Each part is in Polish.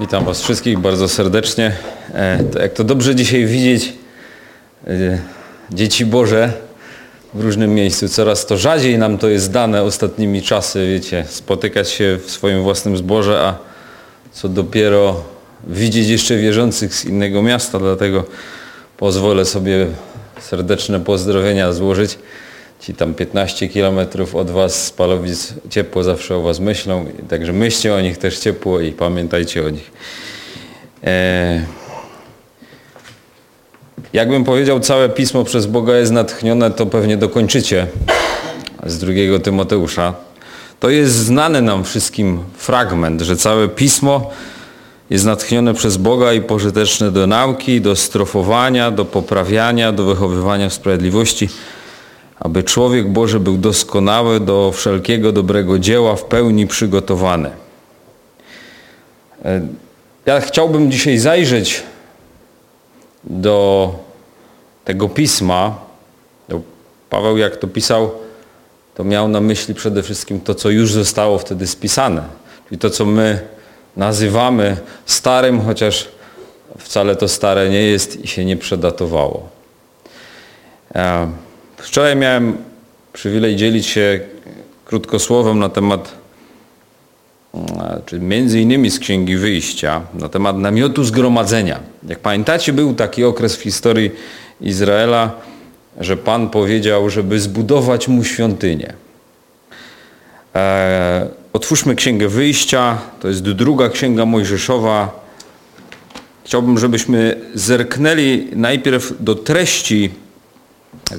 Witam Was wszystkich bardzo serdecznie. E, to jak to dobrze dzisiaj widzieć e, dzieci Boże w różnym miejscu. Coraz to rzadziej nam to jest dane ostatnimi czasy, wiecie, spotykać się w swoim własnym zborze, a co dopiero widzieć jeszcze wierzących z innego miasta, dlatego pozwolę sobie serdeczne pozdrowienia złożyć. Ci tam 15 kilometrów od Was z Palowic ciepło zawsze o Was myślą, także myślcie o nich też ciepło i pamiętajcie o nich. E... Jakbym powiedział, całe pismo przez Boga jest natchnione, to pewnie dokończycie z drugiego Tymoteusza. To jest znany nam wszystkim fragment, że całe pismo jest natchnione przez Boga i pożyteczne do nauki, do strofowania, do poprawiania, do wychowywania w sprawiedliwości, aby człowiek Boży był doskonały do wszelkiego dobrego dzieła, w pełni przygotowany. E, ja chciałbym dzisiaj zajrzeć do tego pisma. Paweł jak to pisał, to miał na myśli przede wszystkim to, co już zostało wtedy spisane. Czyli to, co my nazywamy starym, chociaż wcale to stare nie jest i się nie przedatowało. Wczoraj miałem przywilej dzielić się krótkosłowem na temat, e, czy między innymi z Księgi Wyjścia, na temat namiotu zgromadzenia. Jak pamiętacie, był taki okres w historii Izraela, że Pan powiedział, żeby zbudować mu świątynię. E, otwórzmy Księgę Wyjścia, to jest druga Księga Mojżeszowa. Chciałbym, żebyśmy zerknęli najpierw do treści,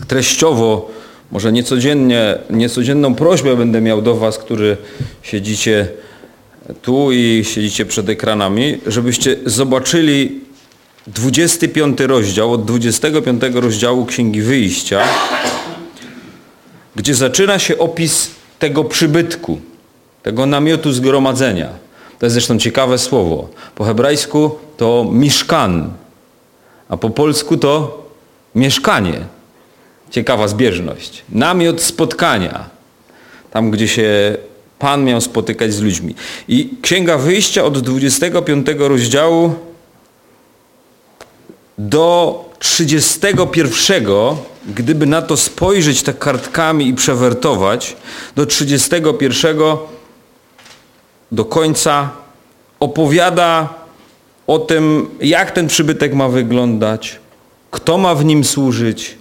treściowo, może niecodziennie, niecodzienną prośbę będę miał do Was, którzy siedzicie tu i siedzicie przed ekranami, żebyście zobaczyli 25 rozdział, od 25 rozdziału Księgi Wyjścia, gdzie zaczyna się opis tego przybytku, tego namiotu zgromadzenia. To jest zresztą ciekawe słowo. Po hebrajsku to miszkan, a po polsku to mieszkanie. Ciekawa zbieżność. Namiot spotkania. Tam, gdzie się Pan miał spotykać z ludźmi. I Księga Wyjścia od 25 rozdziału do 31, gdyby na to spojrzeć tak kartkami i przewertować, do 31 do końca opowiada o tym, jak ten przybytek ma wyglądać, kto ma w nim służyć,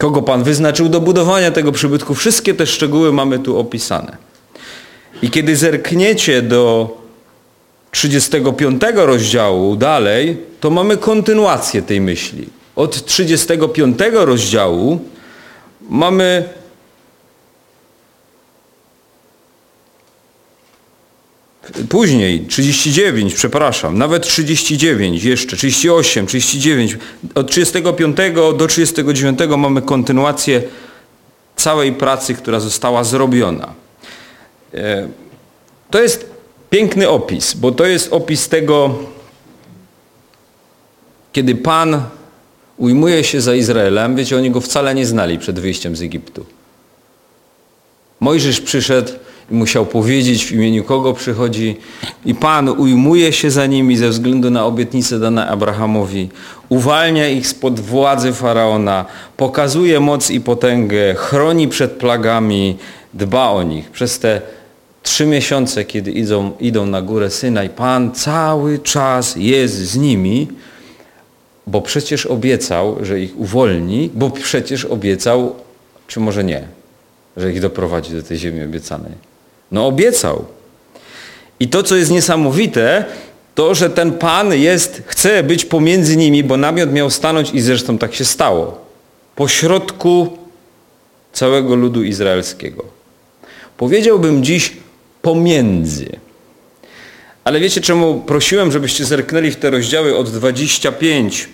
kogo Pan wyznaczył do budowania tego przybytku. Wszystkie te szczegóły mamy tu opisane. I kiedy zerkniecie do 35 rozdziału dalej, to mamy kontynuację tej myśli. Od 35 rozdziału mamy Później 39, przepraszam, nawet 39 jeszcze, 38, 39. Od 35 do 39 mamy kontynuację całej pracy, która została zrobiona. E, to jest piękny opis, bo to jest opis tego, kiedy Pan ujmuje się za Izraelem, wiecie, oni go wcale nie znali przed wyjściem z Egiptu. Mojżesz przyszedł musiał powiedzieć w imieniu kogo przychodzi. I Pan ujmuje się za nimi ze względu na obietnicę dane Abrahamowi, uwalnia ich spod władzy Faraona, pokazuje moc i potęgę, chroni przed plagami, dba o nich. Przez te trzy miesiące, kiedy idą, idą na górę Synaj, Pan cały czas jest z nimi, bo przecież obiecał, że ich uwolni, bo przecież obiecał, czy może nie, że ich doprowadzi do tej ziemi obiecanej. No obiecał. I to, co jest niesamowite, to, że ten Pan jest, chce być pomiędzy nimi, bo namiot miał stanąć i zresztą tak się stało. Pośrodku całego ludu izraelskiego. Powiedziałbym dziś pomiędzy. Ale wiecie czemu prosiłem, żebyście zerknęli w te rozdziały od 25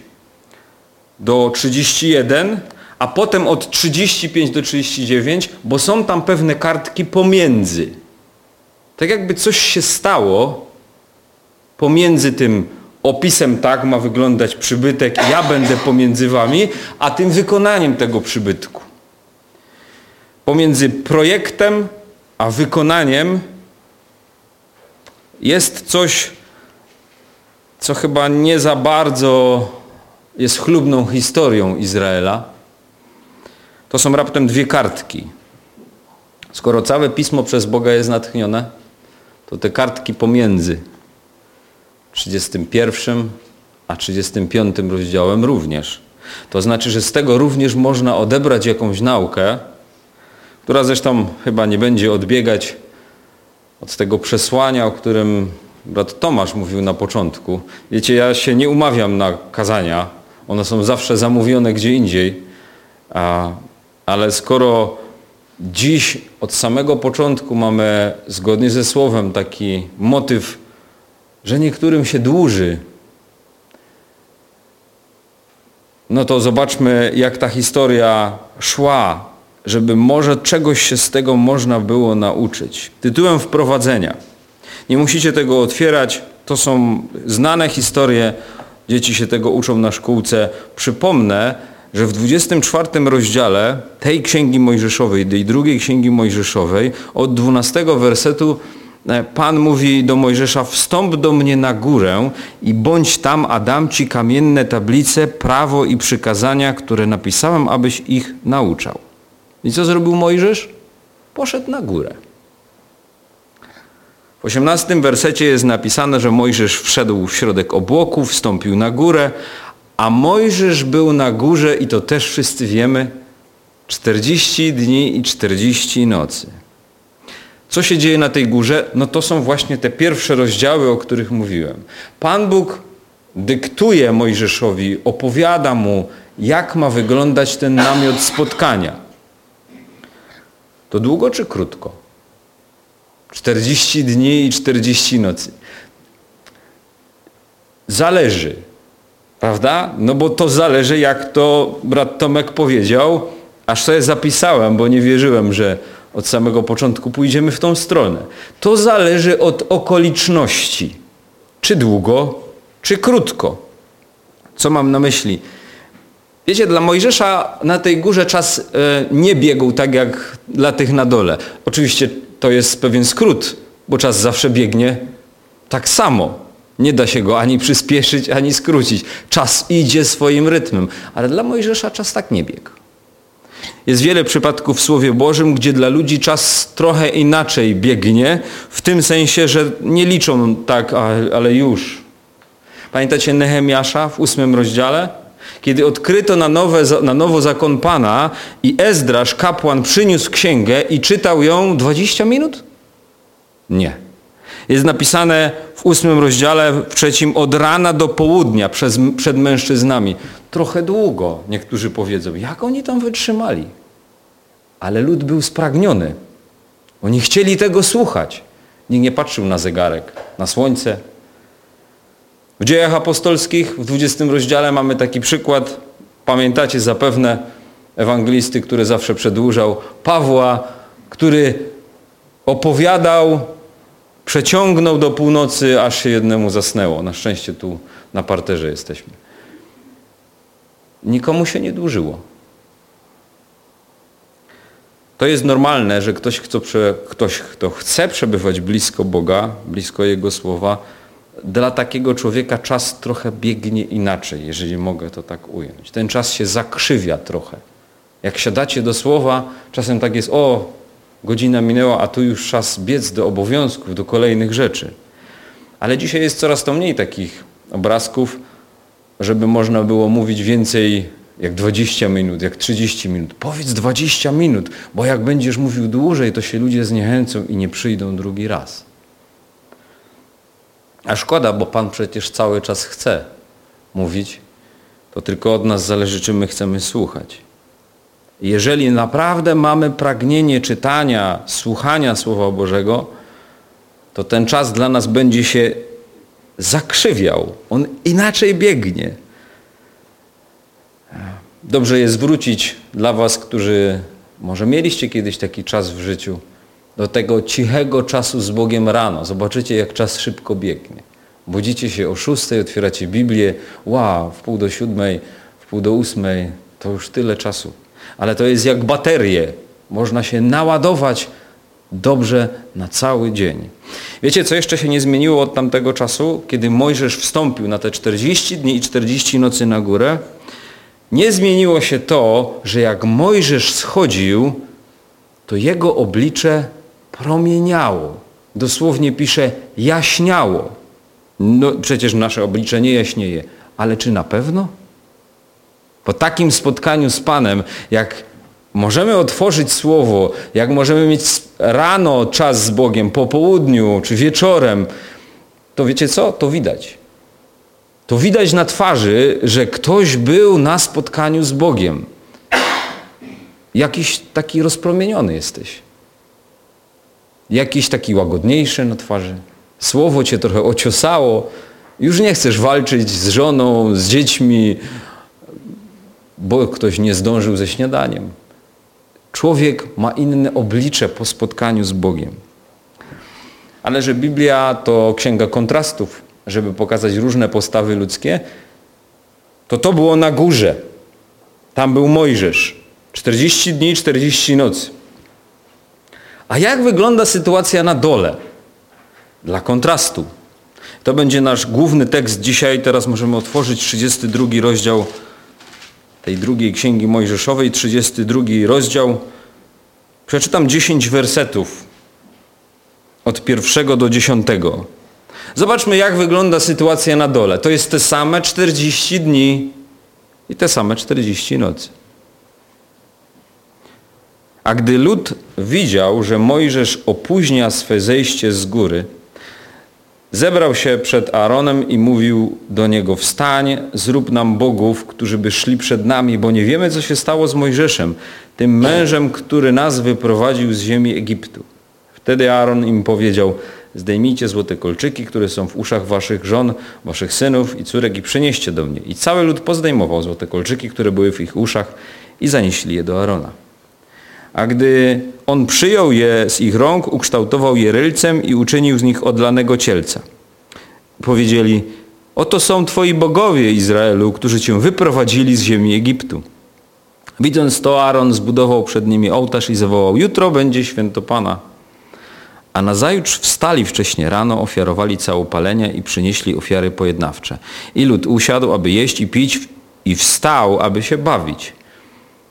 do 31, a potem od 35 do 39, bo są tam pewne kartki pomiędzy. Tak jakby coś się stało pomiędzy tym opisem tak ma wyglądać przybytek, ja będę pomiędzy wami, a tym wykonaniem tego przybytku. Pomiędzy projektem a wykonaniem jest coś co chyba nie za bardzo jest chlubną historią Izraela, to są raptem dwie kartki. Skoro całe pismo przez Boga jest natchnione, to te kartki pomiędzy 31 a 35 rozdziałem również. To znaczy, że z tego również można odebrać jakąś naukę, która zresztą chyba nie będzie odbiegać od tego przesłania, o którym brat Tomasz mówił na początku. Wiecie, ja się nie umawiam na kazania, one są zawsze zamówione gdzie indziej, a, ale skoro dziś od samego początku mamy zgodnie ze słowem taki motyw, że niektórym się dłuży, no to zobaczmy jak ta historia szła, żeby może czegoś się z tego można było nauczyć. Tytułem wprowadzenia. Nie musicie tego otwierać, to są znane historie, dzieci się tego uczą na szkółce. Przypomnę, że w 24 rozdziale tej Księgi Mojżeszowej, tej drugiej Księgi Mojżeszowej, od 12 wersetu e, Pan mówi do Mojżesza, wstąp do mnie na górę i bądź tam, a dam ci kamienne tablice, prawo i przykazania, które napisałem, abyś ich nauczał. I co zrobił Mojżesz? Poszedł na górę. W 18 wersecie jest napisane, że Mojżesz wszedł w środek obłoku, wstąpił na górę, a Mojżesz był na górze, i to też wszyscy wiemy, 40 dni i 40 nocy. Co się dzieje na tej górze? No to są właśnie te pierwsze rozdziały, o których mówiłem. Pan Bóg dyktuje Mojżeszowi, opowiada mu, jak ma wyglądać ten namiot spotkania. To długo czy krótko? 40 dni i 40 nocy. Zależy. Prawda? No bo to zależy, jak to brat Tomek powiedział, aż sobie zapisałem, bo nie wierzyłem, że od samego początku pójdziemy w tą stronę. To zależy od okoliczności. Czy długo, czy krótko. Co mam na myśli? Wiecie, dla Mojżesza na tej górze czas e, nie biegł tak jak dla tych na dole. Oczywiście to jest pewien skrót, bo czas zawsze biegnie tak samo. Nie da się go ani przyspieszyć, ani skrócić. Czas idzie swoim rytmem, ale dla Mojżesza czas tak nie biegł. Jest wiele przypadków w Słowie Bożym, gdzie dla ludzi czas trochę inaczej biegnie, w tym sensie, że nie liczą tak, ale już. Pamiętacie Nehemiasza w ósmym rozdziale? Kiedy odkryto na, nowe, na nowo zakon Pana i Ezdrasz, kapłan, przyniósł księgę i czytał ją 20 minut? Nie. Jest napisane w ósmym rozdziale, w trzecim, od rana do południa przez, przed mężczyznami. Trochę długo, niektórzy powiedzą. Jak oni tam wytrzymali? Ale lud był spragniony. Oni chcieli tego słuchać. Nikt nie patrzył na zegarek, na słońce, w dziejach apostolskich w 20 rozdziale mamy taki przykład, pamiętacie zapewne ewangelisty, który zawsze przedłużał, Pawła, który opowiadał, przeciągnął do północy, aż się jednemu zasnęło. Na szczęście tu na parterze jesteśmy. Nikomu się nie dłużyło. To jest normalne, że ktoś, kto, ktoś, kto chce przebywać blisko Boga, blisko Jego Słowa, dla takiego człowieka czas trochę biegnie inaczej, jeżeli mogę to tak ująć. Ten czas się zakrzywia trochę. Jak siadacie do słowa, czasem tak jest, o, godzina minęła, a tu już czas biec do obowiązków, do kolejnych rzeczy. Ale dzisiaj jest coraz to mniej takich obrazków, żeby można było mówić więcej jak 20 minut, jak 30 minut. Powiedz 20 minut, bo jak będziesz mówił dłużej, to się ludzie zniechęcą i nie przyjdą drugi raz. A szkoda, bo Pan przecież cały czas chce mówić, to tylko od nas zależy, czy my chcemy słuchać. Jeżeli naprawdę mamy pragnienie czytania, słuchania Słowa Bożego, to ten czas dla nas będzie się zakrzywiał. On inaczej biegnie. Dobrze jest wrócić dla Was, którzy może mieliście kiedyś taki czas w życiu, do tego cichego czasu z Bogiem rano. Zobaczycie, jak czas szybko biegnie. Budzicie się o szóstej, otwieracie Biblię, wow, w pół do siódmej, w pół do ósmej, to już tyle czasu. Ale to jest jak baterie. Można się naładować dobrze na cały dzień. Wiecie, co jeszcze się nie zmieniło od tamtego czasu, kiedy Mojżesz wstąpił na te 40 dni i 40 nocy na górę? Nie zmieniło się to, że jak Mojżesz schodził, to jego oblicze promieniało. Dosłownie pisze jaśniało. No przecież nasze oblicze nie jaśnieje, ale czy na pewno? Po takim spotkaniu z Panem, jak możemy otworzyć słowo, jak możemy mieć rano czas z Bogiem, po południu czy wieczorem, to wiecie co? To widać. To widać na twarzy, że ktoś był na spotkaniu z Bogiem. Jakiś taki rozpromieniony jesteś. Jakiś taki łagodniejszy na twarzy. Słowo cię trochę ociosało. Już nie chcesz walczyć z żoną, z dziećmi, bo ktoś nie zdążył ze śniadaniem. Człowiek ma inne oblicze po spotkaniu z Bogiem. Ale że Biblia to księga kontrastów, żeby pokazać różne postawy ludzkie, to to było na górze. Tam był Mojżesz. 40 dni, 40 nocy. A jak wygląda sytuacja na dole? Dla kontrastu. To będzie nasz główny tekst dzisiaj. Teraz możemy otworzyć 32 rozdział tej drugiej księgi Mojżeszowej, 32 rozdział. Przeczytam 10 wersetów od pierwszego do dziesiątego. Zobaczmy, jak wygląda sytuacja na dole. To jest te same 40 dni i te same 40 nocy. A gdy lud widział, że Mojżesz opóźnia swe zejście z góry, zebrał się przed Aaronem i mówił do niego, wstań, zrób nam bogów, którzy by szli przed nami, bo nie wiemy, co się stało z Mojżeszem, tym mężem, który nas wyprowadził z ziemi Egiptu. Wtedy Aaron im powiedział, zdejmijcie złote kolczyki, które są w uszach waszych żon, waszych synów i córek i przynieście do mnie. I cały lud pozdejmował złote kolczyki, które były w ich uszach i zanieśli je do Arona. A gdy on przyjął je z ich rąk, ukształtował je rylcem i uczynił z nich odlanego cielca. Powiedzieli, oto są twoi bogowie Izraelu, którzy cię wyprowadzili z ziemi Egiptu. Widząc to, Aaron zbudował przed nimi ołtarz i zawołał, jutro będzie święto Pana. A nazajutrz wstali wcześnie rano, ofiarowali całopalenia i przynieśli ofiary pojednawcze. I lud usiadł, aby jeść i pić i wstał, aby się bawić.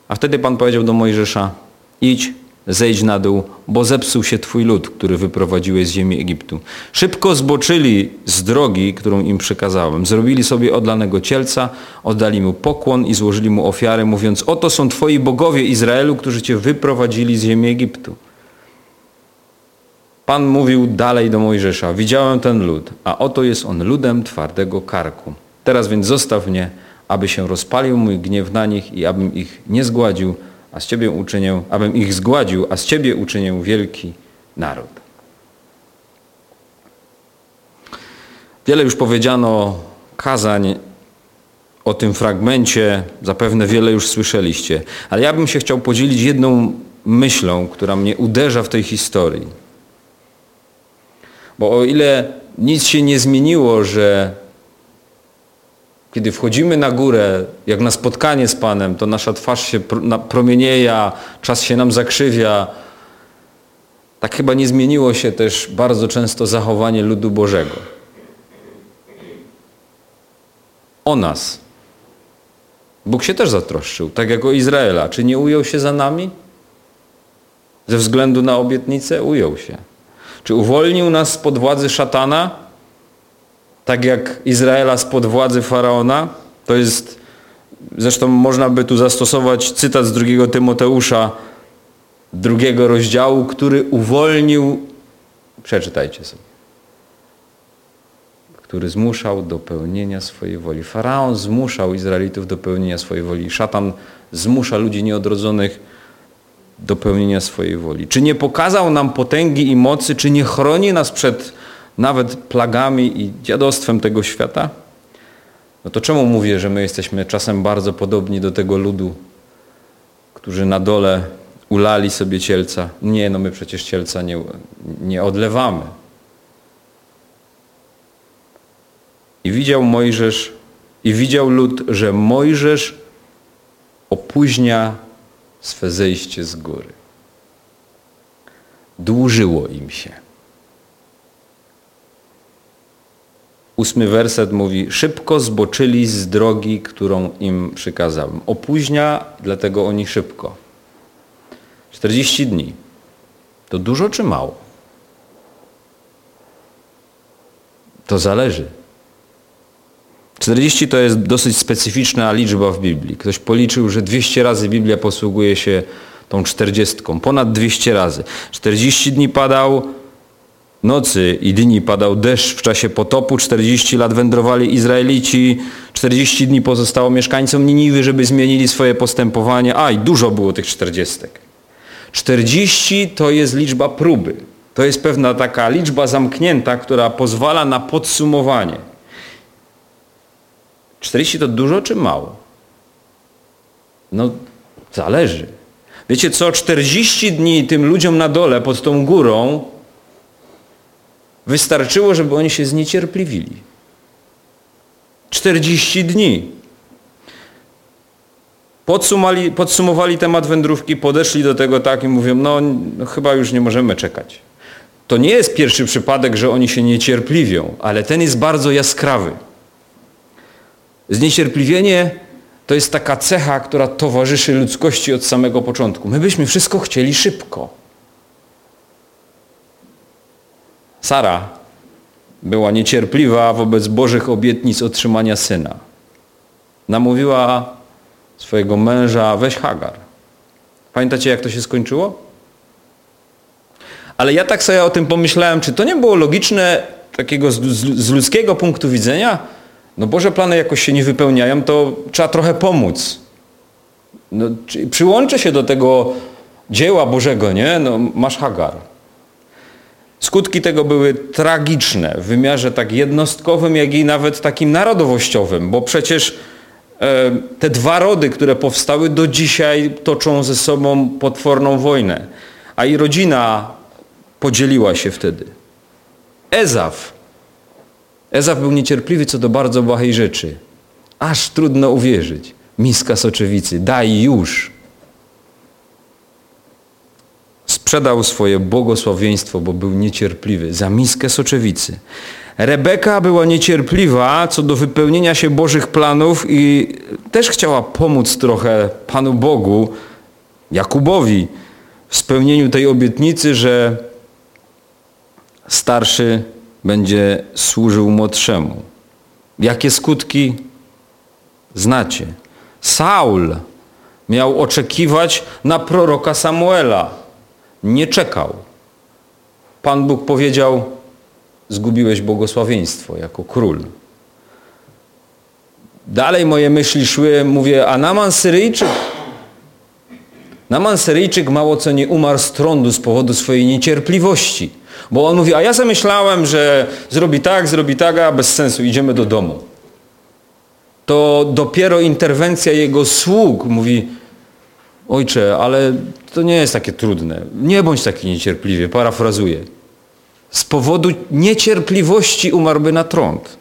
A wtedy Pan powiedział do Mojżesza, idź, zejdź na dół, bo zepsuł się Twój lud, który wyprowadziłeś z ziemi Egiptu. Szybko zboczyli z drogi, którą im przekazałem. Zrobili sobie odlanego cielca, oddali mu pokłon i złożyli mu ofiarę, mówiąc, oto są Twoi bogowie Izraelu, którzy Cię wyprowadzili z ziemi Egiptu. Pan mówił dalej do Mojżesza, widziałem ten lud, a oto jest on ludem twardego karku. Teraz więc zostaw mnie, aby się rozpalił mój gniew na nich i abym ich nie zgładził, a z Ciebie uczynię, abym ich zgładził, a z Ciebie uczynię wielki naród. Wiele już powiedziano kazań o tym fragmencie, zapewne wiele już słyszeliście, ale ja bym się chciał podzielić jedną myślą, która mnie uderza w tej historii. Bo o ile nic się nie zmieniło, że kiedy wchodzimy na górę, jak na spotkanie z Panem, to nasza twarz się promienieja, czas się nam zakrzywia. Tak chyba nie zmieniło się też bardzo często zachowanie ludu Bożego. O nas. Bóg się też zatroszczył, tak jak o Izraela. Czy nie ujął się za nami? Ze względu na obietnicę ujął się. Czy uwolnił nas spod władzy szatana? Tak jak Izraela spod władzy Faraona? To jest, zresztą można by tu zastosować cytat z drugiego Tymoteusza, drugiego rozdziału, który uwolnił, przeczytajcie sobie, który zmuszał do pełnienia swojej woli. Faraon zmuszał Izraelitów do pełnienia swojej woli. Szatan zmusza ludzi nieodrodzonych do pełnienia swojej woli? Czy nie pokazał nam potęgi i mocy, czy nie chroni nas przed nawet plagami i dziadostwem tego świata? No to czemu mówię, że my jesteśmy czasem bardzo podobni do tego ludu, którzy na dole ulali sobie cielca? Nie, no my przecież cielca nie, nie odlewamy. I widział Mojżesz, i widział lud, że Mojżesz opóźnia swe zejście z góry. Dłużyło im się. Ósmy werset mówi, szybko zboczyli z drogi, którą im przykazałem. Opóźnia, dlatego oni szybko. 40 dni. To dużo czy mało? To zależy. 40 to jest dosyć specyficzna liczba w Biblii. Ktoś policzył, że 200 razy Biblia posługuje się tą 40. Ponad 200 razy. 40 dni padał nocy i dni padał deszcz w czasie potopu, 40 lat wędrowali Izraelici, 40 dni pozostało mieszkańcom Niniwy, żeby zmienili swoje postępowanie. A i dużo było tych 40. 40 to jest liczba próby. To jest pewna taka liczba zamknięta, która pozwala na podsumowanie. 40 to dużo czy mało? No, zależy. Wiecie co, 40 dni tym ludziom na dole, pod tą górą, wystarczyło, żeby oni się zniecierpliwili. 40 dni. Podsumowali, temat wędrówki, podeszli do tego tak i mówią, no, no chyba już nie możemy czekać. To nie jest pierwszy przypadek, że oni się niecierpliwią, ale ten jest bardzo jaskrawy. Zniecierpliwienie to jest taka cecha, która towarzyszy ludzkości od samego początku. My byśmy wszystko chcieli szybko. Sara była niecierpliwa wobec Bożych obietnic otrzymania syna. Namówiła swojego męża, weź Hagar. Pamiętacie, jak to się skończyło? Ale ja tak sobie o tym pomyślałem, czy to nie było logiczne takiego z, ludzkiego punktu widzenia? No Boże plany jakoś się nie wypełniają, to trzeba trochę pomóc. No, przyłączę się do tego dzieła Bożego, nie? No, masz Hagar. Skutki tego były tragiczne w wymiarze tak jednostkowym, jak i nawet takim narodowościowym, bo przecież e, te dwa rody, które powstały do dzisiaj toczą ze sobą potworną wojnę, a i rodzina podzieliła się wtedy. Ezaf. Ezaf był niecierpliwy co do bardzo błahej rzeczy. Aż trudno uwierzyć. Miska soczewicy, daj już sprzedał swoje błogosławieństwo, bo był niecierpliwy za miskę soczewicy. Rebeka była niecierpliwa co do wypełnienia się Bożych planów i też chciała pomóc trochę Panu Bogu, Jakubowi, w spełnieniu tej obietnicy, że starszy będzie służył młodszemu. Jakie skutki znacie? Saul miał oczekiwać na proroka Samuela nie czekał. Pan Bóg powiedział, zgubiłeś błogosławieństwo jako król. Dalej moje myśli szły, mówię, a Naman Syryjczyk? Naman Syryjczyk mało co nie umarł z trądu z powodu swojej niecierpliwości. Bo on mówi, a ja sobie myślałem, że zrobi tak, zrobi tak, a bez sensu, idziemy do domu. To dopiero interwencja jego sług mówi, Ojcze, ale to nie jest takie trudne. Nie bądź taki niecierpliwy, parafrazuję. Z powodu niecierpliwości umarłby na trąd.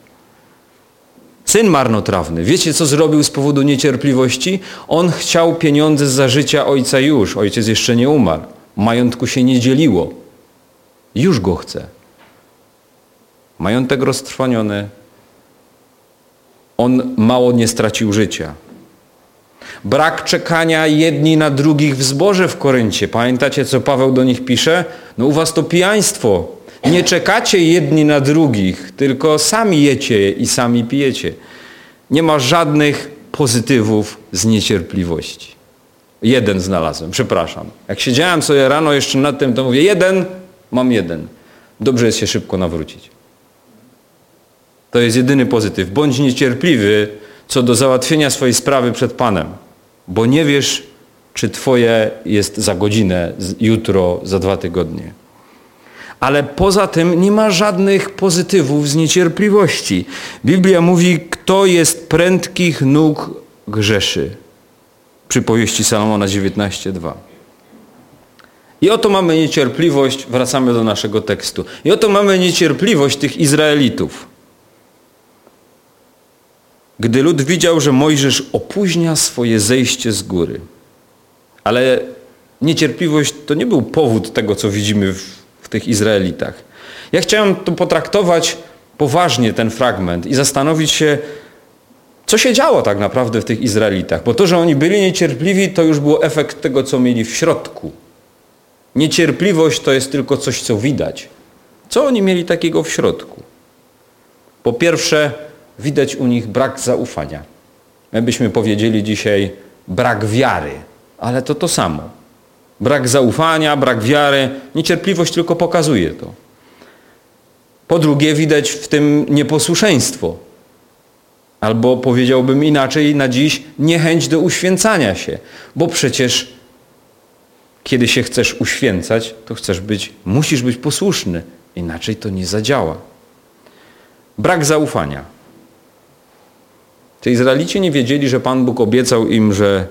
Syn marnotrawny. Wiecie, co zrobił z powodu niecierpliwości? On chciał pieniądze za życia ojca już. Ojciec jeszcze nie umarł. Majątku się nie dzieliło. Już go chce. Majątek roztrwaniony. On mało nie stracił życia. Brak czekania jedni na drugich w zboże w Koryncie. Pamiętacie, co Paweł do nich pisze? No u was to pijaństwo. Nie czekacie jedni na drugich, tylko sami jecie i sami pijecie. Nie ma żadnych pozytywów z niecierpliwości. Jeden znalazłem, przepraszam. Jak siedziałem sobie rano jeszcze nad tym, to mówię, jeden, mam jeden. Dobrze jest się szybko nawrócić. To jest jedyny pozytyw. Bądź niecierpliwy co do załatwienia swojej sprawy przed Panem bo nie wiesz, czy Twoje jest za godzinę, jutro, za dwa tygodnie. Ale poza tym nie ma żadnych pozytywów z niecierpliwości. Biblia mówi, kto jest prędkich nóg grzeszy. Przypowieści Salomona 19:2. I oto mamy niecierpliwość, wracamy do naszego tekstu. I oto mamy niecierpliwość tych Izraelitów. Gdy lud widział, że Mojżesz opóźnia swoje zejście z góry. Ale Niecierpliwość to nie był powód tego, co widzimy w, w tych Izraelitach. Ja chciałem to potraktować poważnie, ten fragment, i zastanowić się, co się działo tak naprawdę w tych Izraelitach. Bo to, że oni byli niecierpliwi, to już był efekt tego, co mieli w środku. Niecierpliwość to jest tylko coś, co widać. Co oni mieli takiego w środku? Po pierwsze, widać u nich brak zaufania. My byśmy powiedzieli dzisiaj brak wiary, ale to to samo. Brak zaufania, brak wiary, niecierpliwość tylko pokazuje to. Po drugie, widać w tym nieposłuszeństwo. Albo powiedziałbym inaczej na dziś, niechęć do uświęcania się. Bo przecież kiedy się chcesz uświęcać, to chcesz być, musisz być posłuszny. Inaczej to nie zadziała. Brak zaufania. Ci Izraelici nie wiedzieli, że Pan Bóg obiecał im, że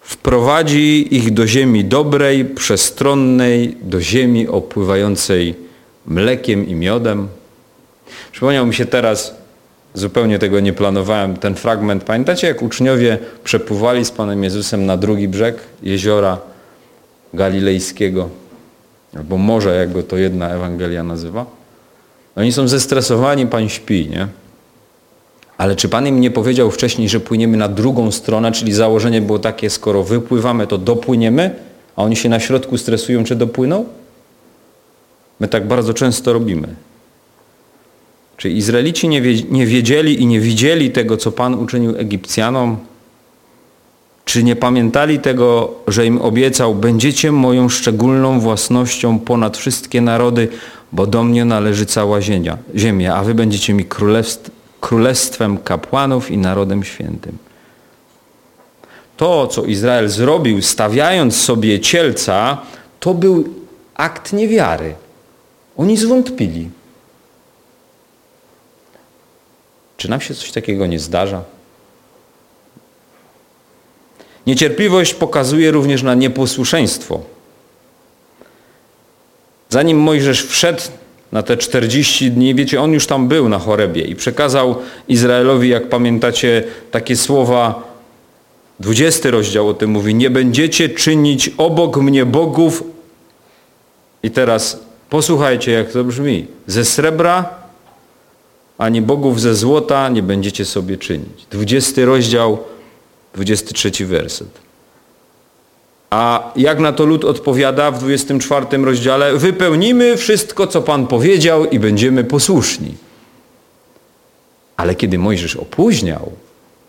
wprowadzi ich do ziemi dobrej, przestronnej, do ziemi opływającej mlekiem i miodem. Przypomniał mi się teraz, zupełnie tego nie planowałem, ten fragment. Pamiętacie, jak uczniowie przepływali z Panem Jezusem na drugi brzeg jeziora Galilejskiego? Albo morze, jak go to jedna Ewangelia nazywa. Oni są zestresowani, Pan śpi, nie? Ale czy Pan im nie powiedział wcześniej, że płyniemy na drugą stronę, czyli założenie było takie, skoro wypływamy, to dopłyniemy, a oni się na środku stresują, czy dopłyną? My tak bardzo często robimy. Czyli Izraelici nie wiedzieli i nie widzieli tego, co Pan uczynił Egipcjanom? Czy nie pamiętali tego, że im obiecał, będziecie moją szczególną własnością ponad wszystkie narody, bo do mnie należy cała ziemia, ziemia a wy będziecie mi królestw, królestwem kapłanów i narodem świętym. To, co Izrael zrobił, stawiając sobie cielca, to był akt niewiary. Oni zwątpili. Czy nam się coś takiego nie zdarza? Niecierpliwość pokazuje również na nieposłuszeństwo. Zanim Mojżesz wszedł na te 40 dni, wiecie, on już tam był na Chorebie i przekazał Izraelowi, jak pamiętacie, takie słowa, 20 rozdział o tym mówi, nie będziecie czynić obok mnie bogów. I teraz posłuchajcie, jak to brzmi. Ze srebra ani bogów ze złota nie będziecie sobie czynić. 20 rozdział, 23 werset. A jak na to lud odpowiada w 24 rozdziale? Wypełnimy wszystko, co Pan powiedział i będziemy posłuszni. Ale kiedy Mojżesz opóźniał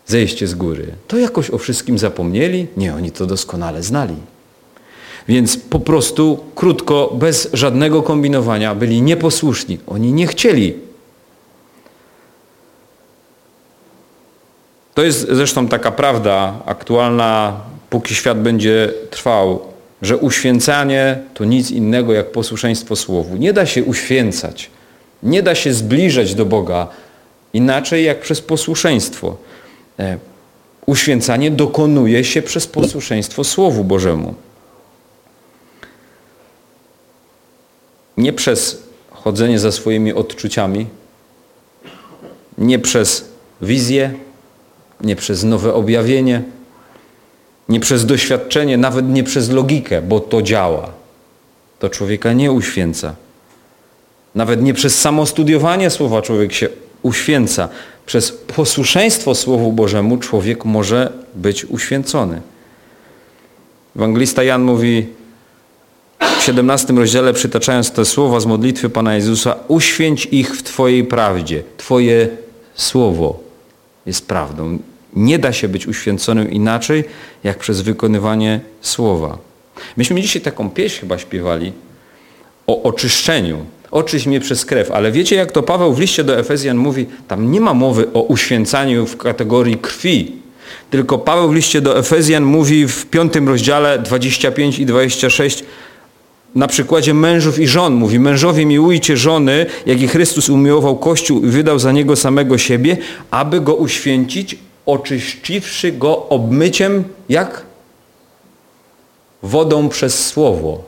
zejście z góry, to jakoś o wszystkim zapomnieli? Nie, oni to doskonale znali. Więc po prostu, krótko, bez żadnego kombinowania, byli nieposłuszni. Oni nie chcieli. To jest zresztą taka prawda aktualna póki świat będzie trwał, że uświęcanie to nic innego jak posłuszeństwo Słowu. Nie da się uświęcać, nie da się zbliżać do Boga inaczej jak przez posłuszeństwo. E, uświęcanie dokonuje się przez posłuszeństwo Słowu Bożemu. Nie przez chodzenie za swoimi odczuciami, nie przez wizję, nie przez nowe objawienie, nie przez doświadczenie, nawet nie przez logikę, bo to działa. To człowieka nie uświęca. Nawet nie przez samo studiowanie słowa człowiek się uświęca. Przez posłuszeństwo Słowu Bożemu człowiek może być uświęcony. Ewangelista Jan mówi w 17 rozdziale, przytaczając te słowa z modlitwy Pana Jezusa, uświęć ich w Twojej prawdzie. Twoje słowo jest prawdą. Nie da się być uświęconym inaczej, jak przez wykonywanie słowa. Myśmy dzisiaj taką pieśń chyba śpiewali o oczyszczeniu. Oczyść mnie przez krew. Ale wiecie, jak to Paweł w liście do Efezjan mówi, tam nie ma mowy o uświęcaniu w kategorii krwi. Tylko Paweł w liście do Efezjan mówi w piątym rozdziale 25 i 26 na przykładzie mężów i żon. Mówi, mężowie miłujcie żony, jak i Chrystus umiłował Kościół i wydał za niego samego siebie, aby go uświęcić oczyściwszy go obmyciem, jak? Wodą przez Słowo.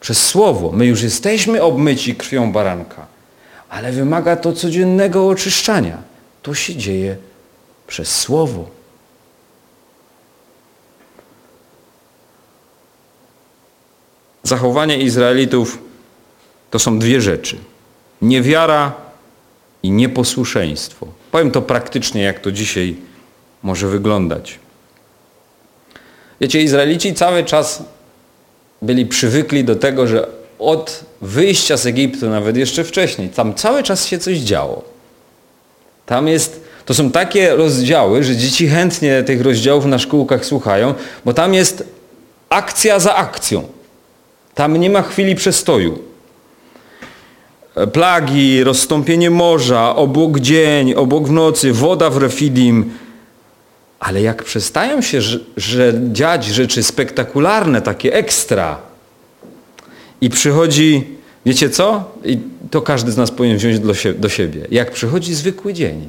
Przez Słowo. My już jesteśmy obmyci krwią baranka, ale wymaga to codziennego oczyszczania. To się dzieje przez Słowo. zachowanie Izraelitów to są dwie rzeczy. Niewiara i nieposłuszeństwo. Powiem to praktycznie, jak to dzisiaj może wyglądać. Wiecie, Izraelici cały czas byli przywykli do tego, że od wyjścia z Egiptu, nawet jeszcze wcześniej, tam cały czas się coś działo. Tam jest, to są takie rozdziały, że dzieci chętnie tych rozdziałów na szkółkach słuchają, bo tam jest akcja za akcją. Tam nie ma chwili przestoju. Plagi, rozstąpienie morza, obłok dzień, obłok w nocy, woda w Refidim. Ale jak przestają się że, dziać rzeczy spektakularne, takie ekstra i przychodzi, wiecie co? I to każdy z nas powinien wziąć do, sie do siebie. Jak przychodzi zwykły dzień,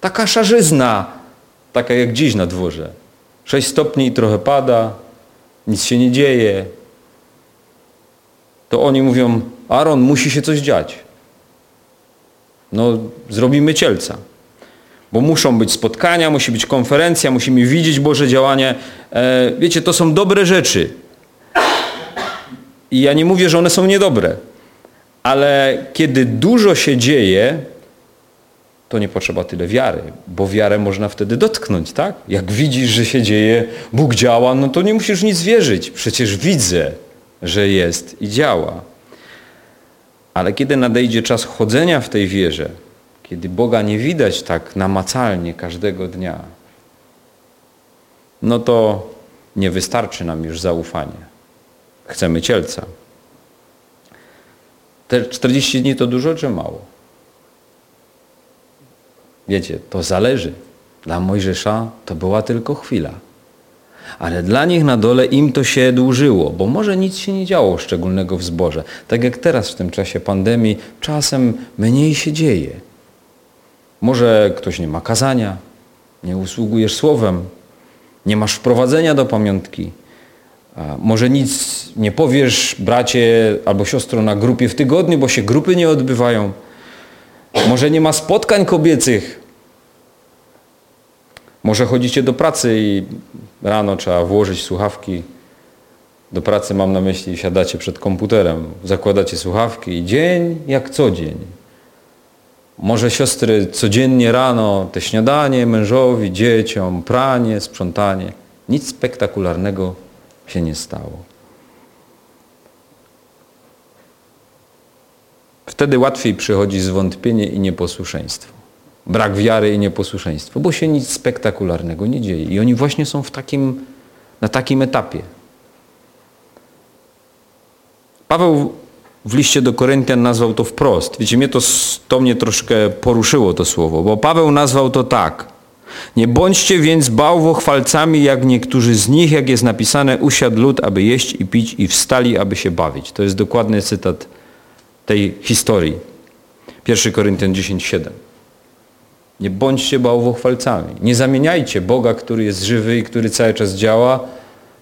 taka szarzyzna, taka jak dziś na dworze. 6 stopni i trochę pada, nic się nie dzieje. To oni mówią, Aaron, musi się coś dziać. No, zrobimy cielca. Bo muszą być spotkania, musi być konferencja, musimy widzieć Boże działanie. E, wiecie, to są dobre rzeczy. I ja nie mówię, że one są niedobre. Ale kiedy dużo się dzieje, to nie potrzeba tyle wiary, bo wiarę można wtedy dotknąć, tak? Jak widzisz, że się dzieje, Bóg działa, no to nie musisz nic wierzyć. Przecież widzę, że jest i działa. Ale kiedy nadejdzie czas chodzenia w tej wierze, kiedy Boga nie widać tak namacalnie każdego dnia, no to nie wystarczy nam już zaufanie. Chcemy cielca. Te 40 dni to dużo czy mało? Wiecie, to zależy. Dla Mojżesza to była tylko chwila. Ale dla nich na dole im to się dłużyło, bo może nic się nie działo szczególnego w zborze. Tak jak teraz w tym czasie pandemii, czasem mniej się dzieje. Może ktoś nie ma kazania, nie usługujesz słowem, nie masz wprowadzenia do pamiątki. Może nic nie powiesz bracie albo siostro na grupie w tygodniu, bo się grupy nie odbywają. Może nie ma spotkań kobiecych. Może chodzicie do pracy i rano trzeba włożyć słuchawki. Do pracy mam na myśli, siadacie przed komputerem, zakładacie słuchawki i dzień jak co dzień. Może siostry codziennie rano te śniadanie mężowi, dzieciom, pranie, sprzątanie. Nic spektakularnego się nie stało. Wtedy łatwiej przychodzi zwątpienie i nieposłuszeństwo. Brak wiary i nieposłuszeństwo, bo się nic spektakularnego nie dzieje. I oni właśnie są w takim, na takim etapie. Paweł w liście do Koryntian nazwał to wprost. Wiecie, mnie to, to mnie troszkę poruszyło to słowo, bo Paweł nazwał to tak. Nie bądźcie więc bałwochwalcami, jak niektórzy z nich, jak jest napisane, usiadł lud, aby jeść i pić i wstali, aby się bawić. To jest dokładny cytat tej historii. 1 Koryntian 10:7. Nie bądźcie bałwochwalcami. Nie zamieniajcie Boga, który jest żywy i który cały czas działa,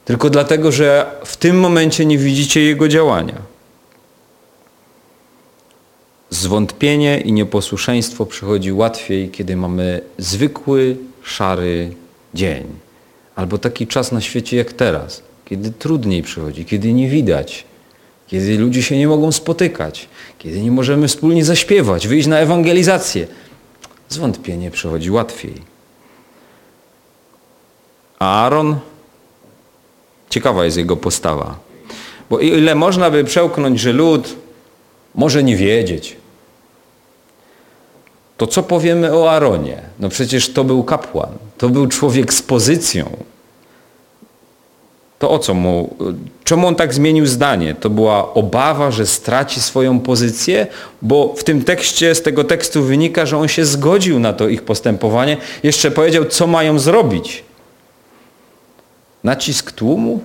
tylko dlatego, że w tym momencie nie widzicie Jego działania. Zwątpienie i nieposłuszeństwo przychodzi łatwiej, kiedy mamy zwykły, szary dzień. Albo taki czas na świecie jak teraz, kiedy trudniej przychodzi, kiedy nie widać, kiedy ludzie się nie mogą spotykać, kiedy nie możemy wspólnie zaśpiewać, wyjść na ewangelizację. Zwątpienie przychodzi łatwiej. A Aaron? Ciekawa jest jego postawa. Bo ile można by przełknąć, że lud może nie wiedzieć, to co powiemy o Aaronie? No przecież to był kapłan, to był człowiek z pozycją. To o co mu, czemu on tak zmienił zdanie? To była obawa, że straci swoją pozycję, bo w tym tekście, z tego tekstu wynika, że on się zgodził na to ich postępowanie. Jeszcze powiedział, co mają zrobić. Nacisk tłumu?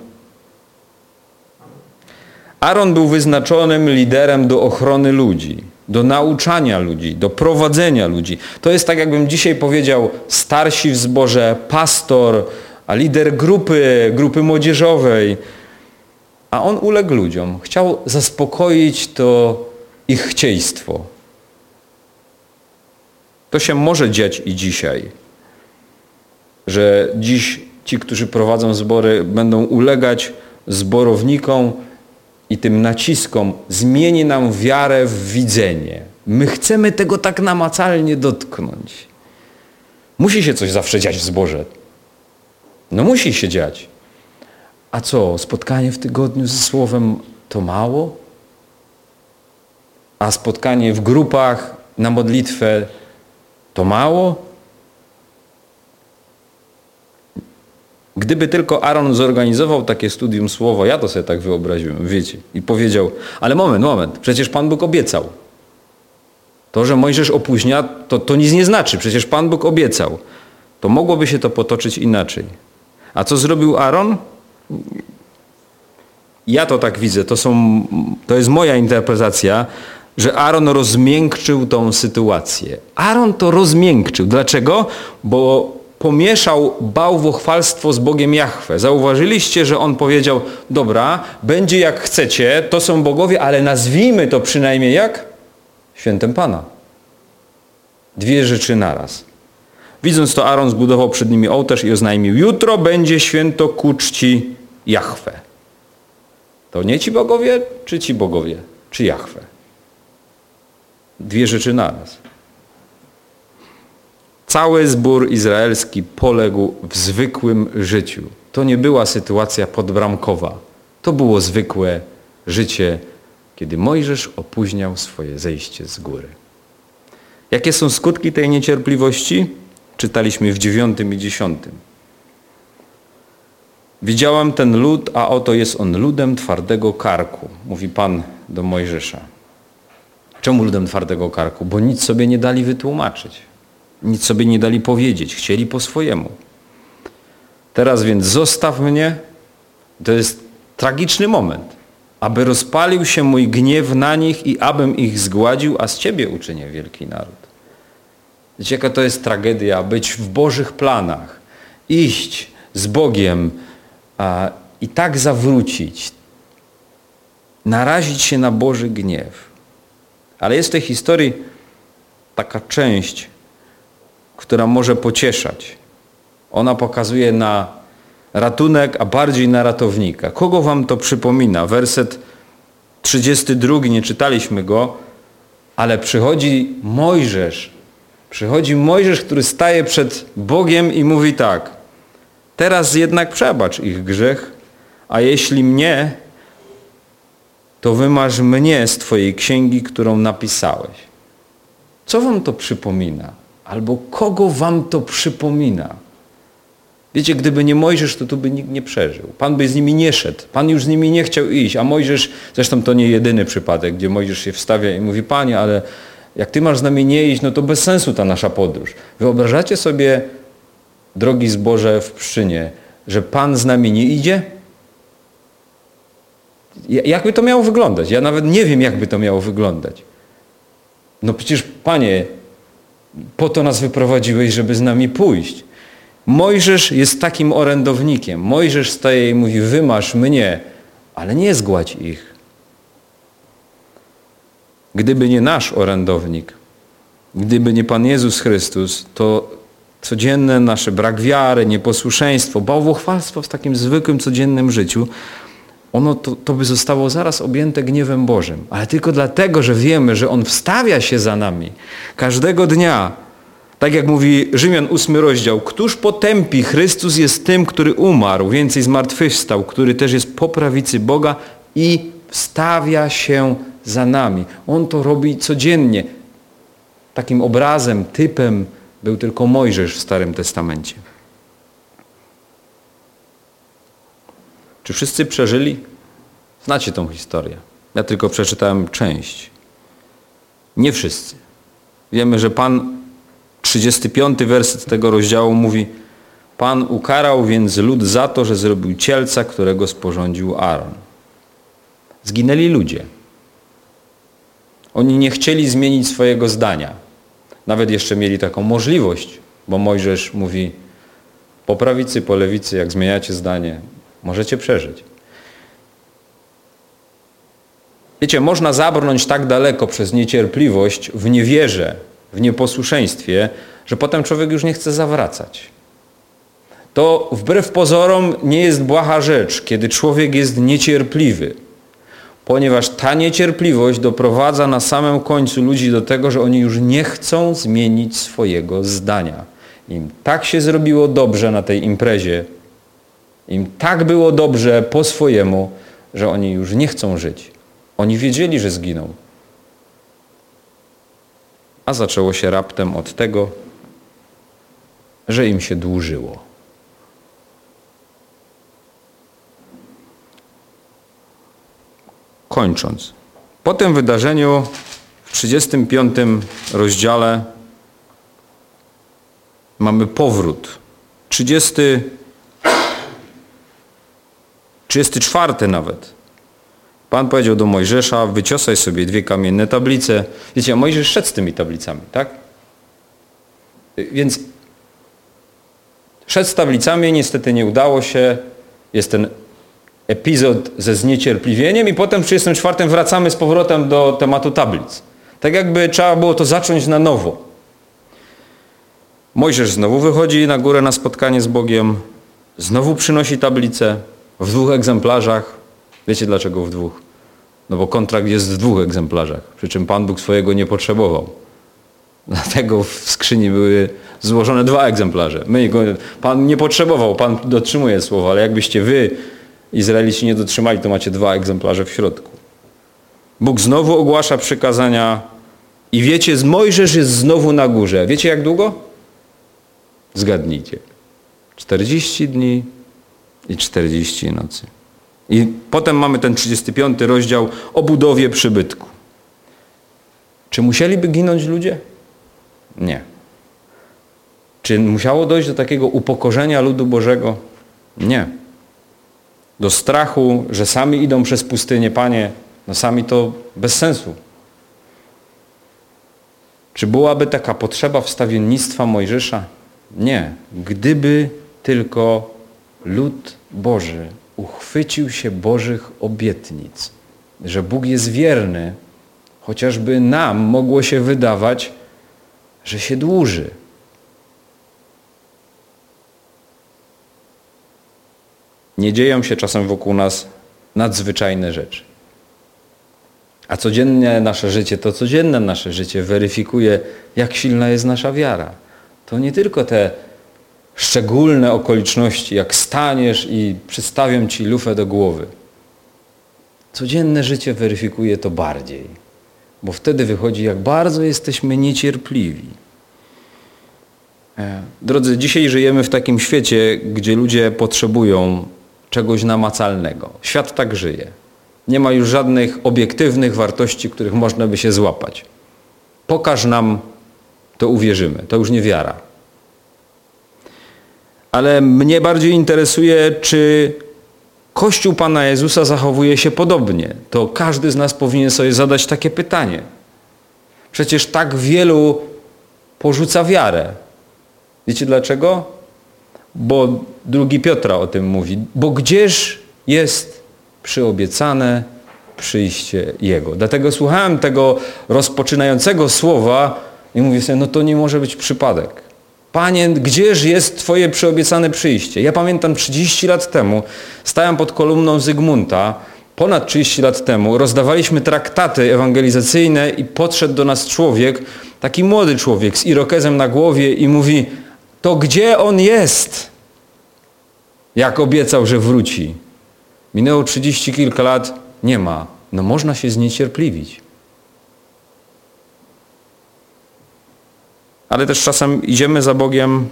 Aaron był wyznaczonym liderem do ochrony ludzi, do nauczania ludzi, do prowadzenia ludzi. To jest tak, jakbym dzisiaj powiedział, starsi w zborze, pastor, a lider grupy, grupy młodzieżowej. A on uległ ludziom. Chciał zaspokoić to ich chcieństwo. To się może dziać i dzisiaj. Że dziś ci, którzy prowadzą zbory, będą ulegać zborownikom, i tym naciskom zmieni nam wiarę w widzenie. My chcemy tego tak namacalnie dotknąć. Musi się coś zawsze dziać w zborze. No musi się dziać. A co, spotkanie w tygodniu ze Słowem to mało? A spotkanie w grupach na modlitwę to mało? Gdyby tylko Aaron zorganizował takie studium słowa, ja to sobie tak wyobraziłem, wiecie, i powiedział, ale moment, moment, przecież Pan Bóg obiecał. To, że Mojżesz opóźnia, to, to nic nie znaczy, przecież Pan Bóg obiecał. To mogłoby się to potoczyć inaczej. A co zrobił Aaron? Ja to tak widzę, to, są, to jest moja interpretacja, że Aaron rozmiękczył tą sytuację. Aaron to rozmiękczył. Dlaczego? Bo pomieszał bałwochwalstwo z Bogiem Jahwe. Zauważyliście, że on powiedział, dobra, będzie jak chcecie, to są bogowie, ale nazwijmy to przynajmniej jak? Świętem Pana. Dwie rzeczy naraz. Widząc to, Aaron zbudował przed nimi ołtarz i oznajmił, jutro będzie święto ku czci Jahwe. To nie ci bogowie, czy ci bogowie, czy Jahwe? Dwie rzeczy naraz. Cały zbór izraelski poległ w zwykłym życiu. To nie była sytuacja podbramkowa. To było zwykłe życie, kiedy Mojżesz opóźniał swoje zejście z góry. Jakie są skutki tej niecierpliwości? Czytaliśmy w dziewiątym i dziesiątym. Widziałam ten lud, a oto jest on ludem twardego karku, mówi Pan do Mojżesza. Czemu ludem twardego karku? Bo nic sobie nie dali wytłumaczyć. Nic sobie nie dali powiedzieć. Chcieli po swojemu. Teraz więc zostaw mnie. To jest tragiczny moment. Aby rozpalił się mój gniew na nich i abym ich zgładził, a z Ciebie uczynię wielki naród. Wiecie, jaka to jest tragedia? Być w Bożych planach. Iść z Bogiem a, i tak zawrócić. Narazić się na Boży gniew. Ale jest w tej historii taka część, która może pocieszać. Ona pokazuje na ratunek, a bardziej na ratownika. Kogo wam to przypomina? Werset 32, nie czytaliśmy go, ale przychodzi Mojżesz. Przychodzi Mojżesz, który staje przed Bogiem i mówi tak. Teraz jednak przebacz ich grzech, a jeśli mnie, to wymasz mnie z Twojej księgi, którą napisałeś. Co wam to przypomina? Albo kogo wam to przypomina? Wiecie, gdyby nie Mojżesz, to tu by nikt nie przeżył. Pan by z nimi nie szedł. Pan już z nimi nie chciał iść. A Mojżesz, zresztą to nie jedyny przypadek, gdzie Mojżesz się wstawia i mówi, Panie, ale jak Ty masz z nami nie iść, no to bez sensu ta nasza podróż. Wyobrażacie sobie, drogi zboże w Pszczynie, że Pan z nami nie idzie? Jakby to miało wyglądać? Ja nawet nie wiem, jakby to miało wyglądać. No przecież, Panie, po to nas wyprowadziłeś, żeby z nami pójść. Mojżesz jest takim orędownikiem. Mojżesz staje i mówi, wymasz mnie, ale nie zgładź ich. Gdyby nie nasz orędownik, gdyby nie Pan Jezus Chrystus, to codzienne nasze brak wiary, nieposłuszeństwo, bałwochwalstwo w takim zwykłym, codziennym życiu, ono to, to by zostało zaraz objęte gniewem Bożym. Ale tylko dlatego, że wiemy, że On wstawia się za nami każdego dnia. Tak jak mówi Rzymian 8 rozdział, któż potępi? Chrystus jest tym, który umarł, więcej zmartwychwstał, który też jest po prawicy Boga i wstawia się za nami. On to robi codziennie. Takim obrazem, typem był tylko Mojżesz w Starym Testamencie. Czy wszyscy przeżyli? Znacie tą historię. Ja tylko przeczytałem część. Nie wszyscy. Wiemy, że Pan, 35 werset tego rozdziału mówi Pan ukarał więc lud za to, że zrobił cielca, którego sporządził Aaron. Zginęli ludzie. Oni nie chcieli zmienić swojego zdania. Nawet jeszcze mieli taką możliwość, bo Mojżesz mówi po prawicy, po lewicy, jak zmieniacie zdanie, Możecie przeżyć. Wiecie, można zabrnąć tak daleko przez niecierpliwość w niewierze, w nieposłuszeństwie, że potem człowiek już nie chce zawracać. To wbrew pozorom nie jest błaha rzecz, kiedy człowiek jest niecierpliwy. Ponieważ ta niecierpliwość doprowadza na samym końcu ludzi do tego, że oni już nie chcą zmienić swojego zdania. Im tak się zrobiło dobrze na tej imprezie, im tak było dobrze po swojemu, że oni już nie chcą żyć. Oni wiedzieli, że zginą. A zaczęło się raptem od tego, że im się dłużyło. Kończąc. Po tym wydarzeniu w 35 rozdziale mamy powrót. 30, 34 nawet. Pan powiedział do Mojżesza, wyciosaj sobie dwie kamienne tablice. Wiecie, a Mojżesz szedł z tymi tablicami, tak? Więc szedł z tablicami, niestety nie udało się. Jest ten epizod ze zniecierpliwieniem i potem w 34 wracamy z powrotem do tematu tablic. Tak jakby trzeba było to zacząć na nowo. Mojżesz znowu wychodzi na górę na spotkanie z Bogiem, znowu przynosi tablicę w dwóch egzemplarzach. Wiecie dlaczego w dwóch? No bo kontrakt jest w dwóch egzemplarzach, przy czym Pan Bóg swojego nie potrzebował. Dlatego w skrzyni były złożone dwa egzemplarze. My go, Pan nie potrzebował, Pan dotrzymuje słowa, ale jakbyście wy, Izraelici, nie dotrzymali, to macie dwa egzemplarze w środku. Bóg znowu ogłasza przykazania i wiecie, Mojżesz jest znowu na górze. Wiecie jak długo? Zgadnijcie. 40 dni i 40 nocy. I potem mamy ten 35 rozdział o budowie przybytku. Czy musieliby ginąć ludzie? Nie. Czy musiało dojść do takiego upokorzenia ludu Bożego? Nie. Do strachu, że sami idą przez pustynię, Panie, no sami to bez sensu. Czy byłaby taka potrzeba wstawiennictwa Mojżesza? Nie. Gdyby tylko lud Boży uchwycił się Bożych obietnic, że Bóg jest wierny, chociażby nam mogło się wydawać, że się dłuży. Nie dzieją się czasem wokół nas nadzwyczajne rzeczy. A codzienne nasze życie, to codzienne nasze życie weryfikuje, jak silna jest nasza wiara. To nie tylko te szczególne okoliczności, jak staniesz i przystawiam ci lufę do głowy. Codzienne życie weryfikuje to bardziej, bo wtedy wychodzi, jak bardzo jesteśmy niecierpliwi. E, drodzy, dzisiaj żyjemy w takim świecie, gdzie ludzie potrzebują czegoś namacalnego. Świat tak żyje. Nie ma już żadnych obiektywnych wartości, których można by się złapać. Pokaż nam, to uwierzymy. To już nie wiara ale mnie bardziej interesuje, czy Kościół Pana Jezusa zachowuje się podobnie. To każdy z nas powinien sobie zadać takie pytanie. Przecież tak wielu porzuca wiarę. Wiecie dlaczego? Bo drugi Piotra o tym mówi. Bo gdzież jest przyobiecane przyjście Jego. Dlatego słuchałem tego rozpoczynającego słowa i mówię sobie, no to nie może być przypadek. Panie, gdzież jest Twoje przyobiecane przyjście? Ja pamiętam 30 lat temu, stałem pod kolumną Zygmunta, ponad 30 lat temu, rozdawaliśmy traktaty ewangelizacyjne i podszedł do nas człowiek, taki młody człowiek z irokezem na głowie i mówi, to gdzie on jest? Jak obiecał, że wróci. Minęło 30 kilka lat, nie ma. No można się zniecierpliwić. Ale też czasem idziemy za Bogiem,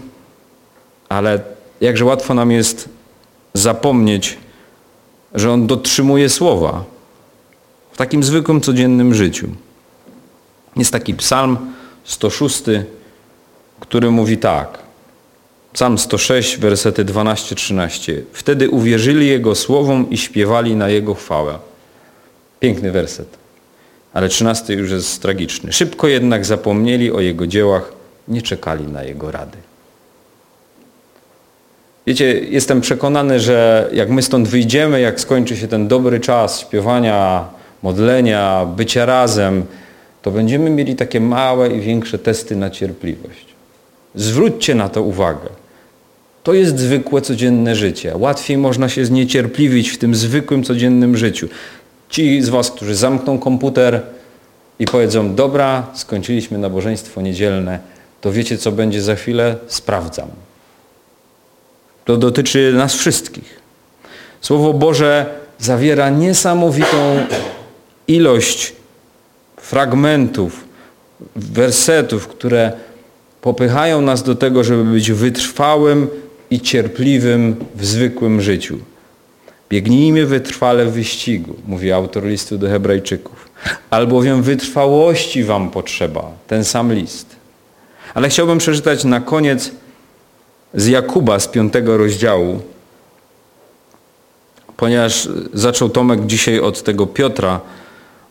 ale jakże łatwo nam jest zapomnieć, że On dotrzymuje słowa w takim zwykłym, codziennym życiu. Jest taki psalm 106, który mówi tak. Psalm 106, wersety 12-13. Wtedy uwierzyli Jego słowom i śpiewali na Jego chwałę. Piękny werset. Ale 13 już jest tragiczny. Szybko jednak zapomnieli o Jego dziełach nie czekali na Jego rady. Wiecie, jestem przekonany, że jak my stąd wyjdziemy, jak skończy się ten dobry czas śpiewania, modlenia, bycia razem, to będziemy mieli takie małe i większe testy na cierpliwość. Zwróćcie na to uwagę. To jest zwykłe, codzienne życie. Łatwiej można się zniecierpliwić w tym zwykłym, codziennym życiu. Ci z Was, którzy zamkną komputer i powiedzą, dobra, skończyliśmy nabożeństwo niedzielne, to wiecie, co będzie za chwilę? Sprawdzam. To dotyczy nas wszystkich. Słowo Boże zawiera niesamowitą ilość fragmentów, wersetów, które popychają nas do tego, żeby być wytrwałym i cierpliwym w zwykłym życiu. Biegnijmy wytrwale w wyścigu, mówi autor listu do Hebrajczyków. Albowiem wytrwałości wam potrzeba, ten sam list. Ale chciałbym przeczytać na koniec z Jakuba z piątego rozdziału, ponieważ zaczął Tomek dzisiaj od tego Piotra,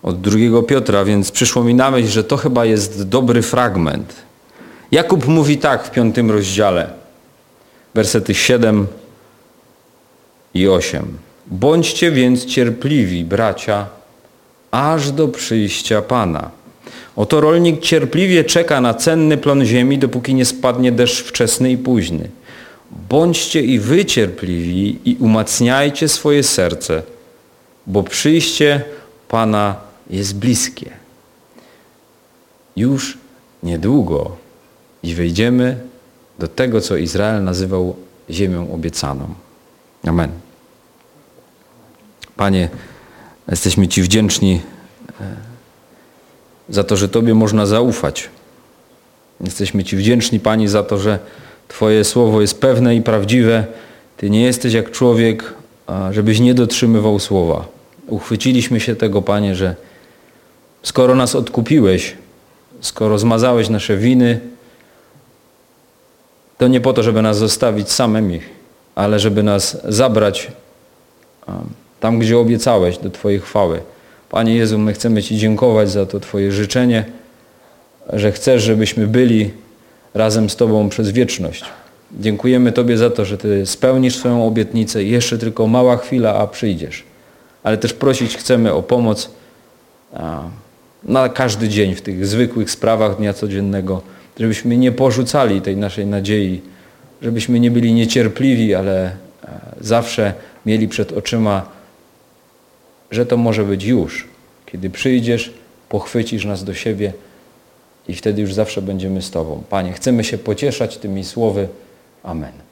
od drugiego Piotra, więc przyszło mi na myśl, że to chyba jest dobry fragment. Jakub mówi tak w piątym rozdziale, wersety 7 i 8. Bądźcie więc cierpliwi, bracia, aż do przyjścia Pana. Oto rolnik cierpliwie czeka na cenny plon ziemi, dopóki nie spadnie deszcz wczesny i późny. Bądźcie i wy cierpliwi i umacniajcie swoje serce, bo przyjście Pana jest bliskie. Już niedługo i wejdziemy do tego, co Izrael nazywał ziemią obiecaną. Amen. Panie, jesteśmy Ci wdzięczni e, za to, że Tobie można zaufać. Jesteśmy Ci wdzięczni, Pani, za to, że Twoje słowo jest pewne i prawdziwe. Ty nie jesteś jak człowiek, żebyś nie dotrzymywał słowa. Uchwyciliśmy się tego, Panie, że skoro nas odkupiłeś, skoro zmazałeś nasze winy, to nie po to, żeby nas zostawić samymi, ale żeby nas zabrać tam, gdzie obiecałeś do Twojej chwały. Panie Jezu, my chcemy Ci dziękować za to Twoje życzenie, że chcesz, żebyśmy byli razem z Tobą przez wieczność. Dziękujemy Tobie za to, że Ty spełnisz swoją obietnicę i jeszcze tylko mała chwila, a przyjdziesz. Ale też prosić chcemy o pomoc na każdy dzień w tych zwykłych sprawach dnia codziennego, żebyśmy nie porzucali tej naszej nadziei, żebyśmy nie byli niecierpliwi, ale e, zawsze mieli przed oczyma, że to może być już. Kiedy przyjdziesz, pochwycisz nas do siebie i wtedy już zawsze będziemy z Tobą. Panie, chcemy się pocieszać tymi słowy. Amen.